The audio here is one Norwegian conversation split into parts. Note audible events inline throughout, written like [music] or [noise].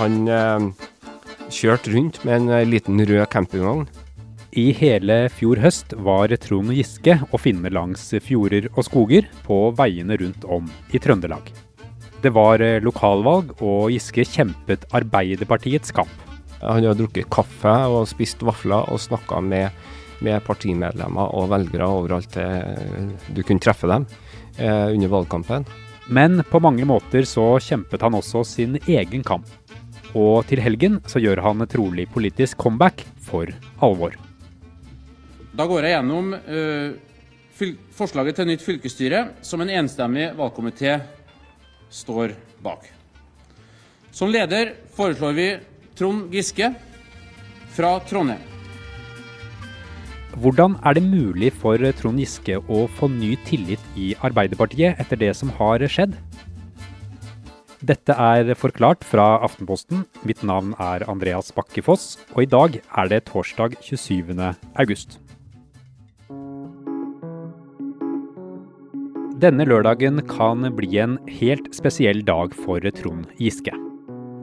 Han eh, kjørte rundt med en eh, liten rød campingvogn. I hele fjor høst var Trond Giske å finne langs fjorder og skoger på veiene rundt om i Trøndelag. Det var eh, lokalvalg, og Giske kjempet Arbeiderpartiets kamp. Han har drukket kaffe og spist vafler og snakka med, med, partimedlemmer og velgere overalt du kunne treffe dem eh, under valgkampen. Men på mange måter så kjempet han også sin egen kamp. Og til helgen så gjør han trolig politisk comeback for alvor. Da går jeg gjennom uh, forslaget til nytt fylkesstyre, som en enstemmig valgkomité står bak. Som leder foreslår vi Trond Giske fra Trondheim. Hvordan er det mulig for Trond Giske å få ny tillit i Arbeiderpartiet etter det som har skjedd? Dette er forklart fra Aftenposten. Mitt navn er Andreas Bakkefoss, og i dag er det torsdag 27. august. Denne lørdagen kan bli en helt spesiell dag for Trond Giske.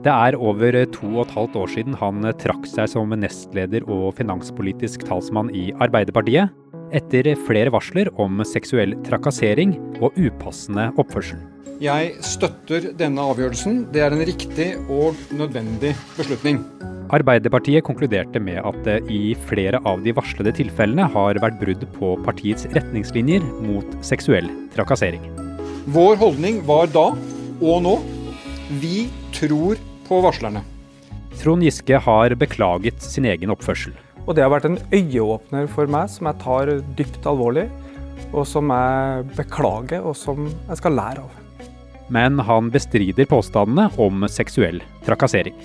Det er over to og et halvt år siden han trakk seg som nestleder og finanspolitisk talsmann i Arbeiderpartiet, etter flere varsler om seksuell trakassering og upassende oppførsel. Jeg støtter denne avgjørelsen. Det er en riktig og nødvendig beslutning. Arbeiderpartiet konkluderte med at det i flere av de varslede tilfellene har vært brudd på partiets retningslinjer mot seksuell trakassering. Vår holdning var da, og nå, vi tror på varslerne. Trond Giske har beklaget sin egen oppførsel. Og det har vært en øyeåpner for meg som jeg tar dypt alvorlig, og som jeg beklager, og som jeg skal lære av. Men han bestrider påstandene om seksuell trakassering.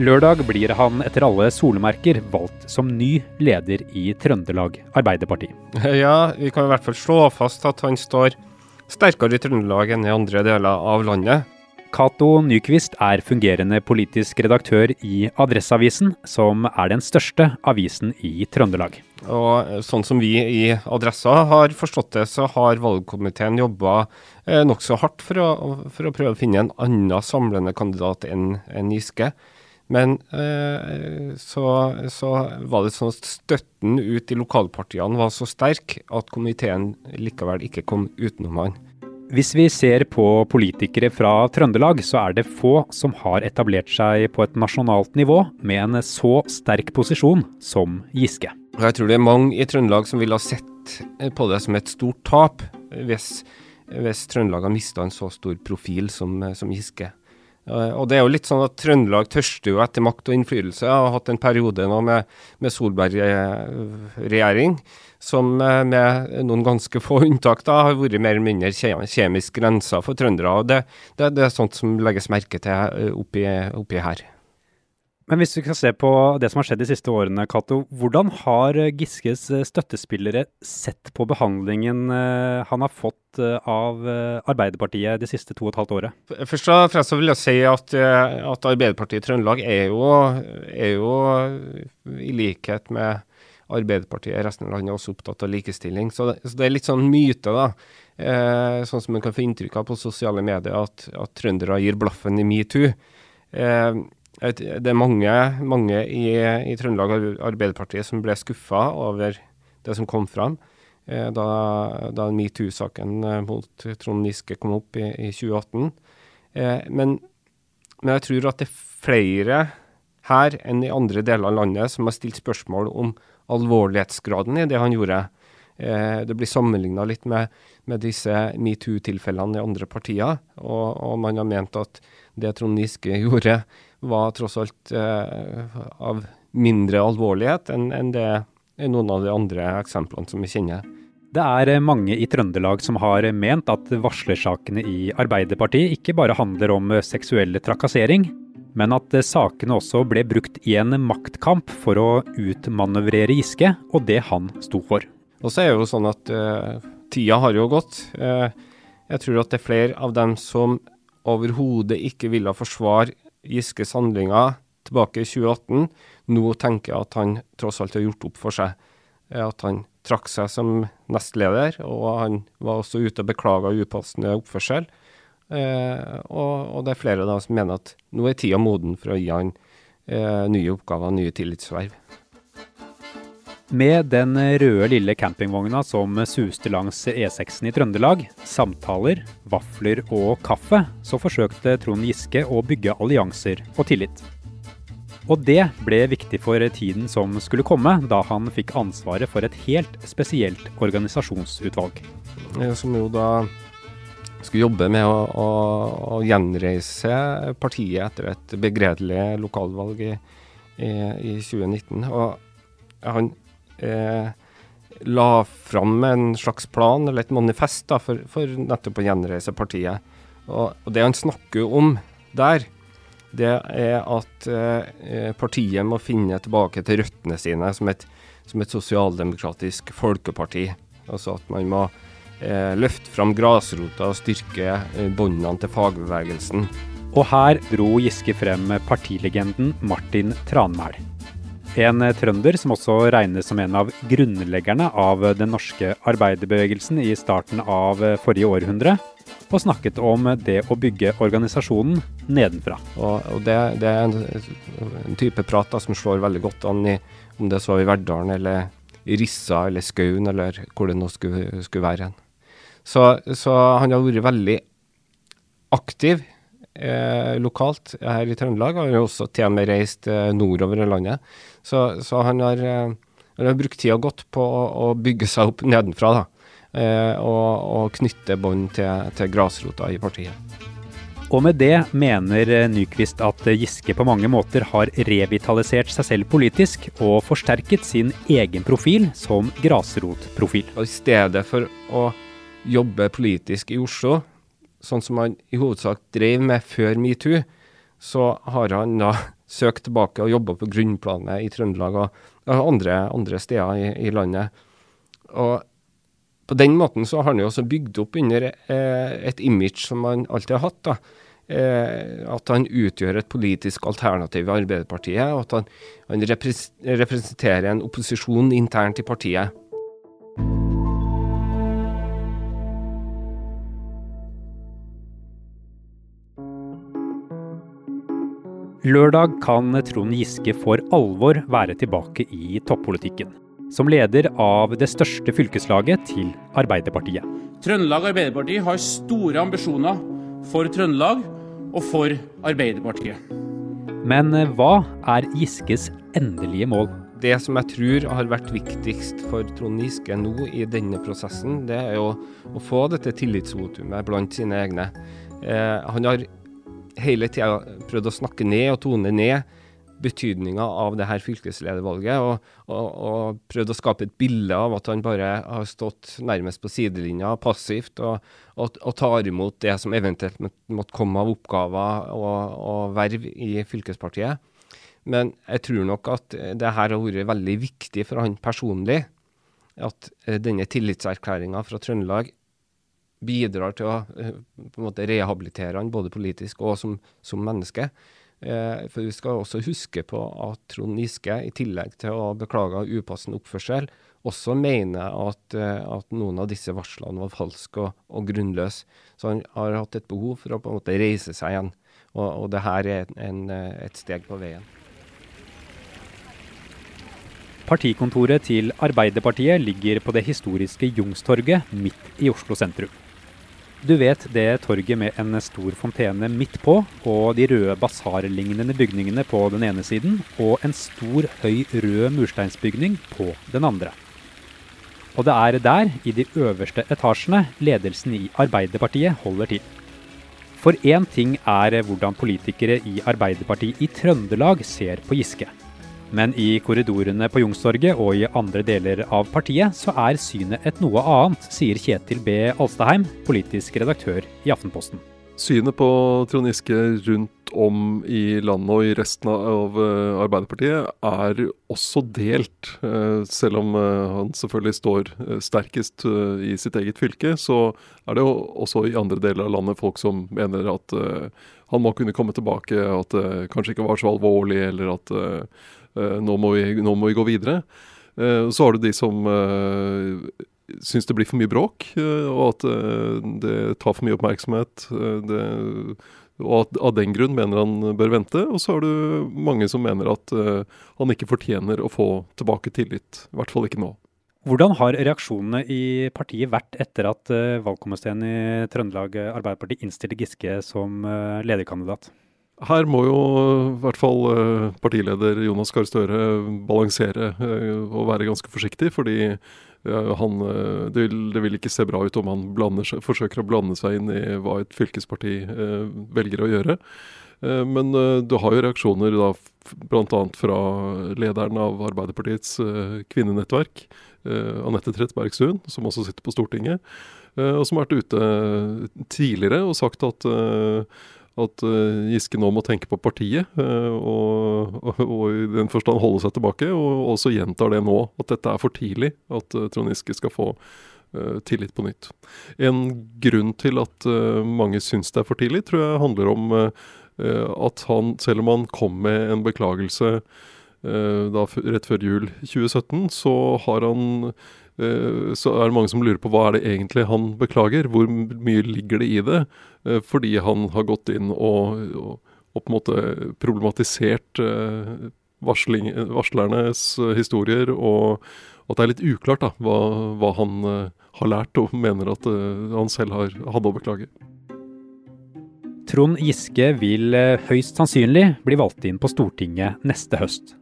Lørdag blir han etter alle solemerker valgt som ny leder i Trøndelag Arbeiderparti. Ja, vi kan i hvert fall slå fast at han står sterkere i Trøndelag enn i andre deler av landet. Cato Nyquist er fungerende politisk redaktør i Adresseavisen, som er den største avisen i Trøndelag. Og Sånn som vi i Adressa har forstått det, så har valgkomiteen jobba eh, nokså hardt for å, for å, prøve å finne en annen samlende kandidat enn en Giske. Men eh, så, så, var det sånn at støtten ut i lokalpartiene var så sterk at komiteen likevel ikke kom utenom han. Hvis vi ser på politikere fra Trøndelag, så er det få som har etablert seg på et nasjonalt nivå med en så sterk posisjon som Giske. Jeg tror det er mange i Trøndelag som ville ha sett på det som et stort tap hvis, hvis Trøndelag har mista en så stor profil som, som Giske. Og det er jo litt sånn at Trøndelag tørster jo etter makt og innflytelse. Jeg har hatt en periode nå med, med Solberg-regjering som eh, med noen ganske få unntak da, har vært mer eller mindre kjemisk grensa for trøndere. og det, det, det, er sånt som legges merke til eh, oppi, oppi, her. Men hvis vi skal se på det som har skjedd de siste årene, Cato. Hvordan har Giskes støttespillere sett på behandlingen eh, han har fått av Arbeiderpartiet de siste to og et halvt året? Først og fremst vil jeg si at, at Arbeiderpartiet i Trøndelag er jo, er jo i likhet med Arbeiderpartiet i resten av landet også opptatt av likestilling. Så det, så det er litt sånn myte, da. Eh, sånn som man kan få inntrykk av på sosiale medier, at, at trøndere gir blaffen i metoo. Eh, det er mange, mange i, i, Trøndelag Arbeiderpartiet som ble skuffa over det som kom fram eh, da, da metoo-saken eh, mot Trond Giske kom opp i, i 2018. Eh, men, men jeg tror at det er flere her enn i andre deler av landet som har stilt spørsmål om alvorlighetsgraden i det han gjorde. Eh, det blir sammenligna litt med, med disse metoo-tilfellene i andre partier, og, og, man har ment at det Trond Giske [laughs] gjorde, var tross alt eh, av mindre alvorlighet enn en det noen av de andre eksemplene som vi kjenner. Det er mange i Trøndelag som har ment at varslersakene i Arbeiderpartiet ikke bare handler om seksuell trakassering, men at sakene også ble brukt i en maktkamp for å utmanøvrere Giske og det han sto for. Og så er det jo sånn at uh, tida har jo gått. Uh, jeg tror at det er flere av dem som overhodet ikke ville forsvare Giskes handlinger tilbake i 2018, nå tenker jeg at han tross alt har gjort opp for seg. Uh, at han trakk seg som nestleder, og han var også ute og beklaga upassende oppførsel. Eh, og, og, det er flere da som mener at nå er tida moden for å gi han eh, nye oppgaver, nye tillitsverv. Med den røde lille campingvogna som suste langs E6-en i Trøndelag, samtaler, vafler og kaffe, så forsøkte Trond Giske å bygge allianser og tillit. Og det ble viktig for tiden som skulle komme, da han fikk ansvaret for et helt spesielt organisasjonsutvalg. Som jo da skulle jobbe med å, å, å gjenreise partiet etter et begredelig lokalvalg i, i, i 2019. Og han eh, la fram en slags plan, eller et manifest, da, for, for nettopp å gjenreise partiet. Og, og, det han snakker om der, det er at eh, partiet må finne tilbake til røttene sine som et, som et sosialdemokratisk folkeparti. Altså at man må eh, løfte fram grasrota og styrke eh, båndene til fagbevegelsen. Og her dro Giske frem partilegenden Martin Tranmæl. En trønder som også regnes som en av grunnleggerne av den norske arbeiderbevegelsen i starten av forrige århundre, og snakket om det å bygge organisasjonen nedenfra. Og, og det, det, er en, en type prat som slår veldig godt an i om det så i Verdalen eller i Rissa eller Skaun eller hvor det nå skulle, skulle være. Så, så, han har vært veldig aktiv eh, lokalt her i Trøndelag. Han har også til og med reist eh, nordover i landet. Så, så han, har, eh, han, har, brukt tida godt på å, å, bygge seg opp nedenfra. da, eh, og, og, knytte bånd til, til grasrota i partiet. Og med det mener Nyquist at Giske på mange måter har revitalisert seg selv politisk og forsterket sin egen profil som grasrotprofil. I stedet for å jobbe politisk i Oslo, sånn som han i hovedsak drev med før metoo, så har han da [laughs] søkt tilbake og jobba på grunnplanet i Trøndelag og andre, andre steder i, i, landet. Og på den måten så har han jo også bygd opp under eh, et image som han alltid har hatt. da, eh, At han utgjør et politisk alternativ i Arbeiderpartiet, og at han, han representerer en opposisjon internt i partiet. Lørdag kan Trond Giske for alvor være tilbake i toppolitikken. Som leder av det største fylkeslaget til Arbeiderpartiet. Trøndelag Arbeiderparti har store ambisjoner for Trøndelag og for Arbeiderpartiet. Men hva er Giskes endelige mål? Det som jeg tror har vært viktigst for Trond Giske nå i denne prosessen, det er å, å få dette tillitsvotumet blant sine egne. Eh, han har hele tida prøvd å snakke ned og tone ned betydninga av det her fylkesledervalget, og, og, og, prøvd å skape et bilde av at han bare har stått nærmest på sidelinja, passivt, og, og, tar imot det som eventuelt måtte komme av oppgaver og, verv i fylkespartiet. Men jeg tror nok at det her har vært veldig viktig for han personlig, at eh, denne tillitserklæringa fra Trøndelag bidrar til å eh, på en måte rehabilitere han både politisk og som, som menneske. Eh, for vi skal også huske på at Trond Giske, i tillegg til å beklage upassende oppførsel, også mener at, eh, at, noen av disse varslene var falske og, og grunnløse. Så han har hatt et behov for å på en måte reise seg igjen. Og, og det her er en, et steg på veien. Partikontoret til Arbeiderpartiet ligger på det historiske Jungstorget midt i Oslo sentrum. Du vet det torget med en stor fontene midt på, og de røde basarlignende bygningene på den ene siden, og en stor, høy rød mursteinsbygning på den andre. Og det er der, i de øverste etasjene, ledelsen i Arbeiderpartiet holder til. For én ting er hvordan politikere i Arbeiderpartiet i Trøndelag ser på Giske. Men i korridorene på Youngstorget og i andre deler av partiet så er synet et noe annet, sier Kjetil B. Alstaheim, politisk redaktør i Aftenposten. Synet på Trond Giske rundt om i landet og i resten av eh, Arbeiderpartiet er også delt. Eh, selv om eh, han selvfølgelig står sterkest i sitt eget fylke, så er det jo også i andre deler av landet folk som mener at han må kunne komme tilbake, at det kanskje ikke var så alvorlig, eller at nå må, vi, nå, må vi, gå videre. Eh, så har du de som uh, syns det blir for mye bråk, og at det tar for mye oppmerksomhet. Det, og at av den grunn mener han bør vente. Og så har du mange som mener at han ikke fortjener å få tilbake tillit. I hvert fall ikke nå. Hvordan har reaksjonene i partiet vært etter at valgkomiteen i Trøndelag Arbeiderparti innstilte Giske som lederkandidat? Her må jo i hvert fall eh, partileder Jonas Gahr Støre balansere eh, og være ganske forsiktig. Fordi han, eh, det, vil, det, vil, ikke se bra ut om han blander, forsøker å blande seg inn i hva et fylkesparti velger å gjøre. Men du har jo reaksjoner da bl.a. fra lederen av Arbeiderpartiets kvinnenettverk, Anette Trettebergstuen, som også sitter på Stortinget, og som har vært ute tidligere og sagt at at uh, Giske nå må tenke på partiet, uh, og, og, og, i den forstand holde seg tilbake. Og også gjentar det nå, at dette er for tidlig, at uh, Trond Giske skal få tillit på nytt. En grunn til at mange syns det er for tidlig, tror jeg handler om at han, selv om han kom med en beklagelse da, rett før jul 2017, så har han Eh, så er det mange som lurer på hva er det egentlig han beklager. Hvor mye ligger det i det? Eh, fordi han har gått inn og, og, på en måte problematisert eh, varsling, varslernes historier, og at det er litt uklart da, hva, hva han har lært og mener at han selv har, hadde å beklage. Trond Giske vil høyst sannsynlig bli valgt inn på Stortinget neste høst.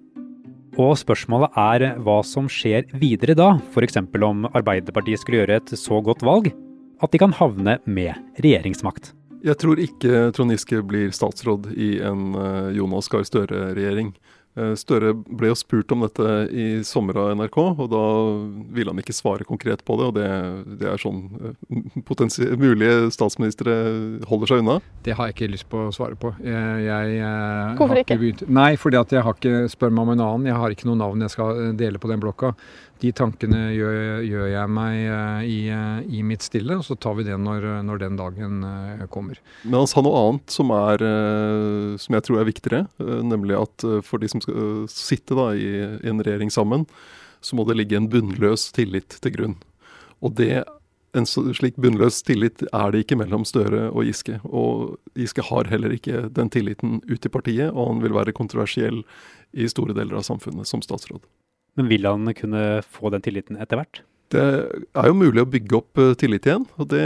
Og spørsmålet er hva som skjer videre da, f.eks. om Arbeiderpartiet skulle gjøre et så godt valg at de kan havne med regjeringsmakt. Jeg tror ikke Trond Giske blir statsråd i en eh, Jonas Gahr Støre-regjering. Eh, Støre ble jo spurt om dette i sommer av NRK, og da ville han ikke svare konkret på det. Og det, det er sånn eh, mulige statsministre holder seg unna. Det har jeg ikke lyst på å svare på. Jeg, jeg, jeg Hvorfor ikke? ikke Nei, fordi at jeg har ikke spør meg om en annen. Jeg har ikke noe navn jeg skal dele på den blokka. De tankene gjør, gjør jeg meg eh, i, eh, i, mitt stille, og så tar vi det når, når, den dagen eh, kommer. Men han sa noe annet som, er, som jeg tror er viktigere, nemlig at for de som skal sitte da, i en regjering sammen, så må det ligge en bunnløs tillit til grunn. Og det en slik bunnløs tillit er det ikke mellom Støre og Giske. Og Giske har heller ikke den tilliten ut i partiet, og han vil være kontroversiell i store deler av samfunnet som statsråd. Men vil han kunne få den tilliten etter hvert? Det er jo mulig å bygge opp eh, tillit igjen, og det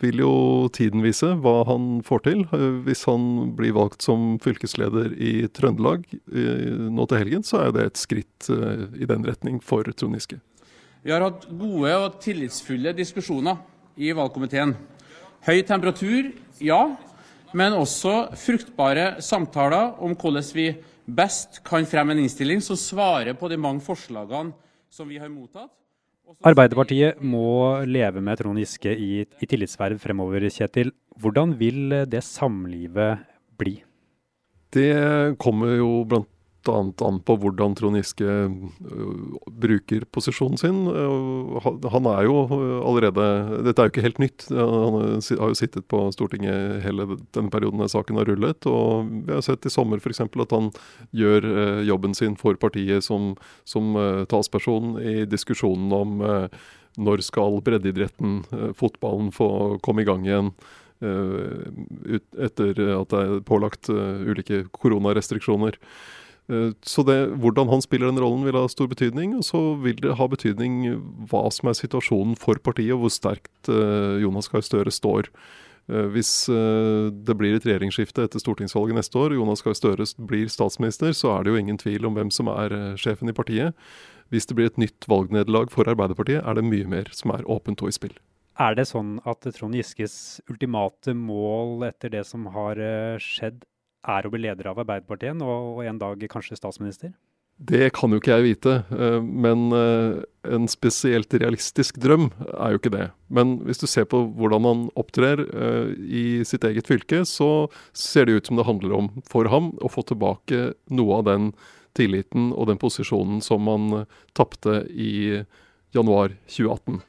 vil jo tiden vise hva han får til. Eh, hvis han blir valgt som fylkesleder i Trøndelag nå til helgen, så er det et skritt eh, i den retning for Trond Giske. Vi har hatt gode og tillitsfulle diskusjoner i valgkomiteen. Høy temperatur, ja, men også fruktbare samtaler om hvordan vi best kan fremme en innstilling som svarer på de mange forslagene som vi har mottatt. Arbeiderpartiet må leve med Trond Giske i, i tillitsverv fremover, Kjetil. Hvordan vil det samlivet bli? Det kommer jo blant annet an på hvordan Trond Giske øh, bruker posisjonen sin. Han er jo allerede Dette er jo ikke helt nytt. Han har jo sittet på Stortinget hele denne perioden saken har rullet. Og vi har sett i sommer f.eks. at han gjør øh, jobben sin for partiet som, som øh, talsperson i diskusjonen om når skal breddeidretten, fotballen, få komme i gang igjen. etter at det er pålagt ulike koronarestriksjoner. Eh, så det, hvordan han spiller den rollen vil ha stor betydning. Og så vil det ha betydning hva som er situasjonen for partiet, og hvor sterkt uh, Jonas Gahr Støre står. Uh, hvis det blir et regjeringsskifte etter stortingsvalget neste år, og Jonas Gahr Støre blir statsminister, så er det jo ingen tvil om hvem som er sjefen i partiet. Hvis det blir et nytt valgnederlag for Arbeiderpartiet, er det mye mer som er åpent og i spill. Er det sånn at Trond Giskes ultimate mål etter det som har skjedd, er å bli leder av Arbeiderpartiet og en dag kanskje statsminister? Det kan jo ikke jeg vite, eh, men eh, en spesielt realistisk drøm er jo ikke det. Men hvis du ser på hvordan han opptrer eh, i sitt eget fylke, så ser det ut som det handler om for ham å få tilbake noe av den tilliten og den posisjonen som han tapte i januar 2018.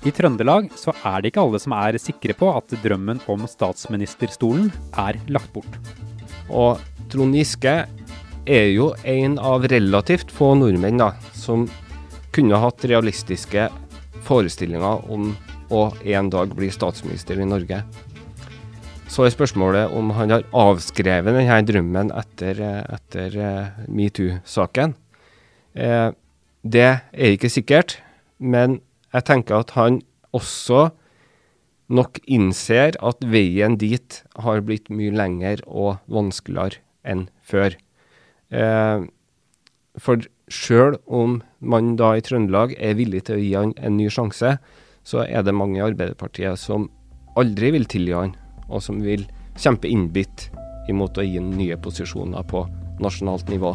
I Trøndelag så er det ikke alle som er sikre på at drømmen om statsministerstolen er lagt bort. Og Trond Giske er jo en av relativt få nordmenn da, som kunne hatt realistiske forestillinger om å en dag bli statsminister i Norge. Så er spørsmålet om han har avskrevet denne drømmen etter, etter metoo-saken. Eh, det er ikke sikkert, men jeg tenker at han også nok innser at veien dit har blitt mye lengre og vanskeligere enn før. Eh, for sjøl om man da i Trøndelag er villig til å gi han en ny sjanse, så er det mange i Arbeiderpartiet som aldri vil tilgi han, og som vil kjempe innbitt imot å gi ham nye posisjoner på nasjonalt nivå.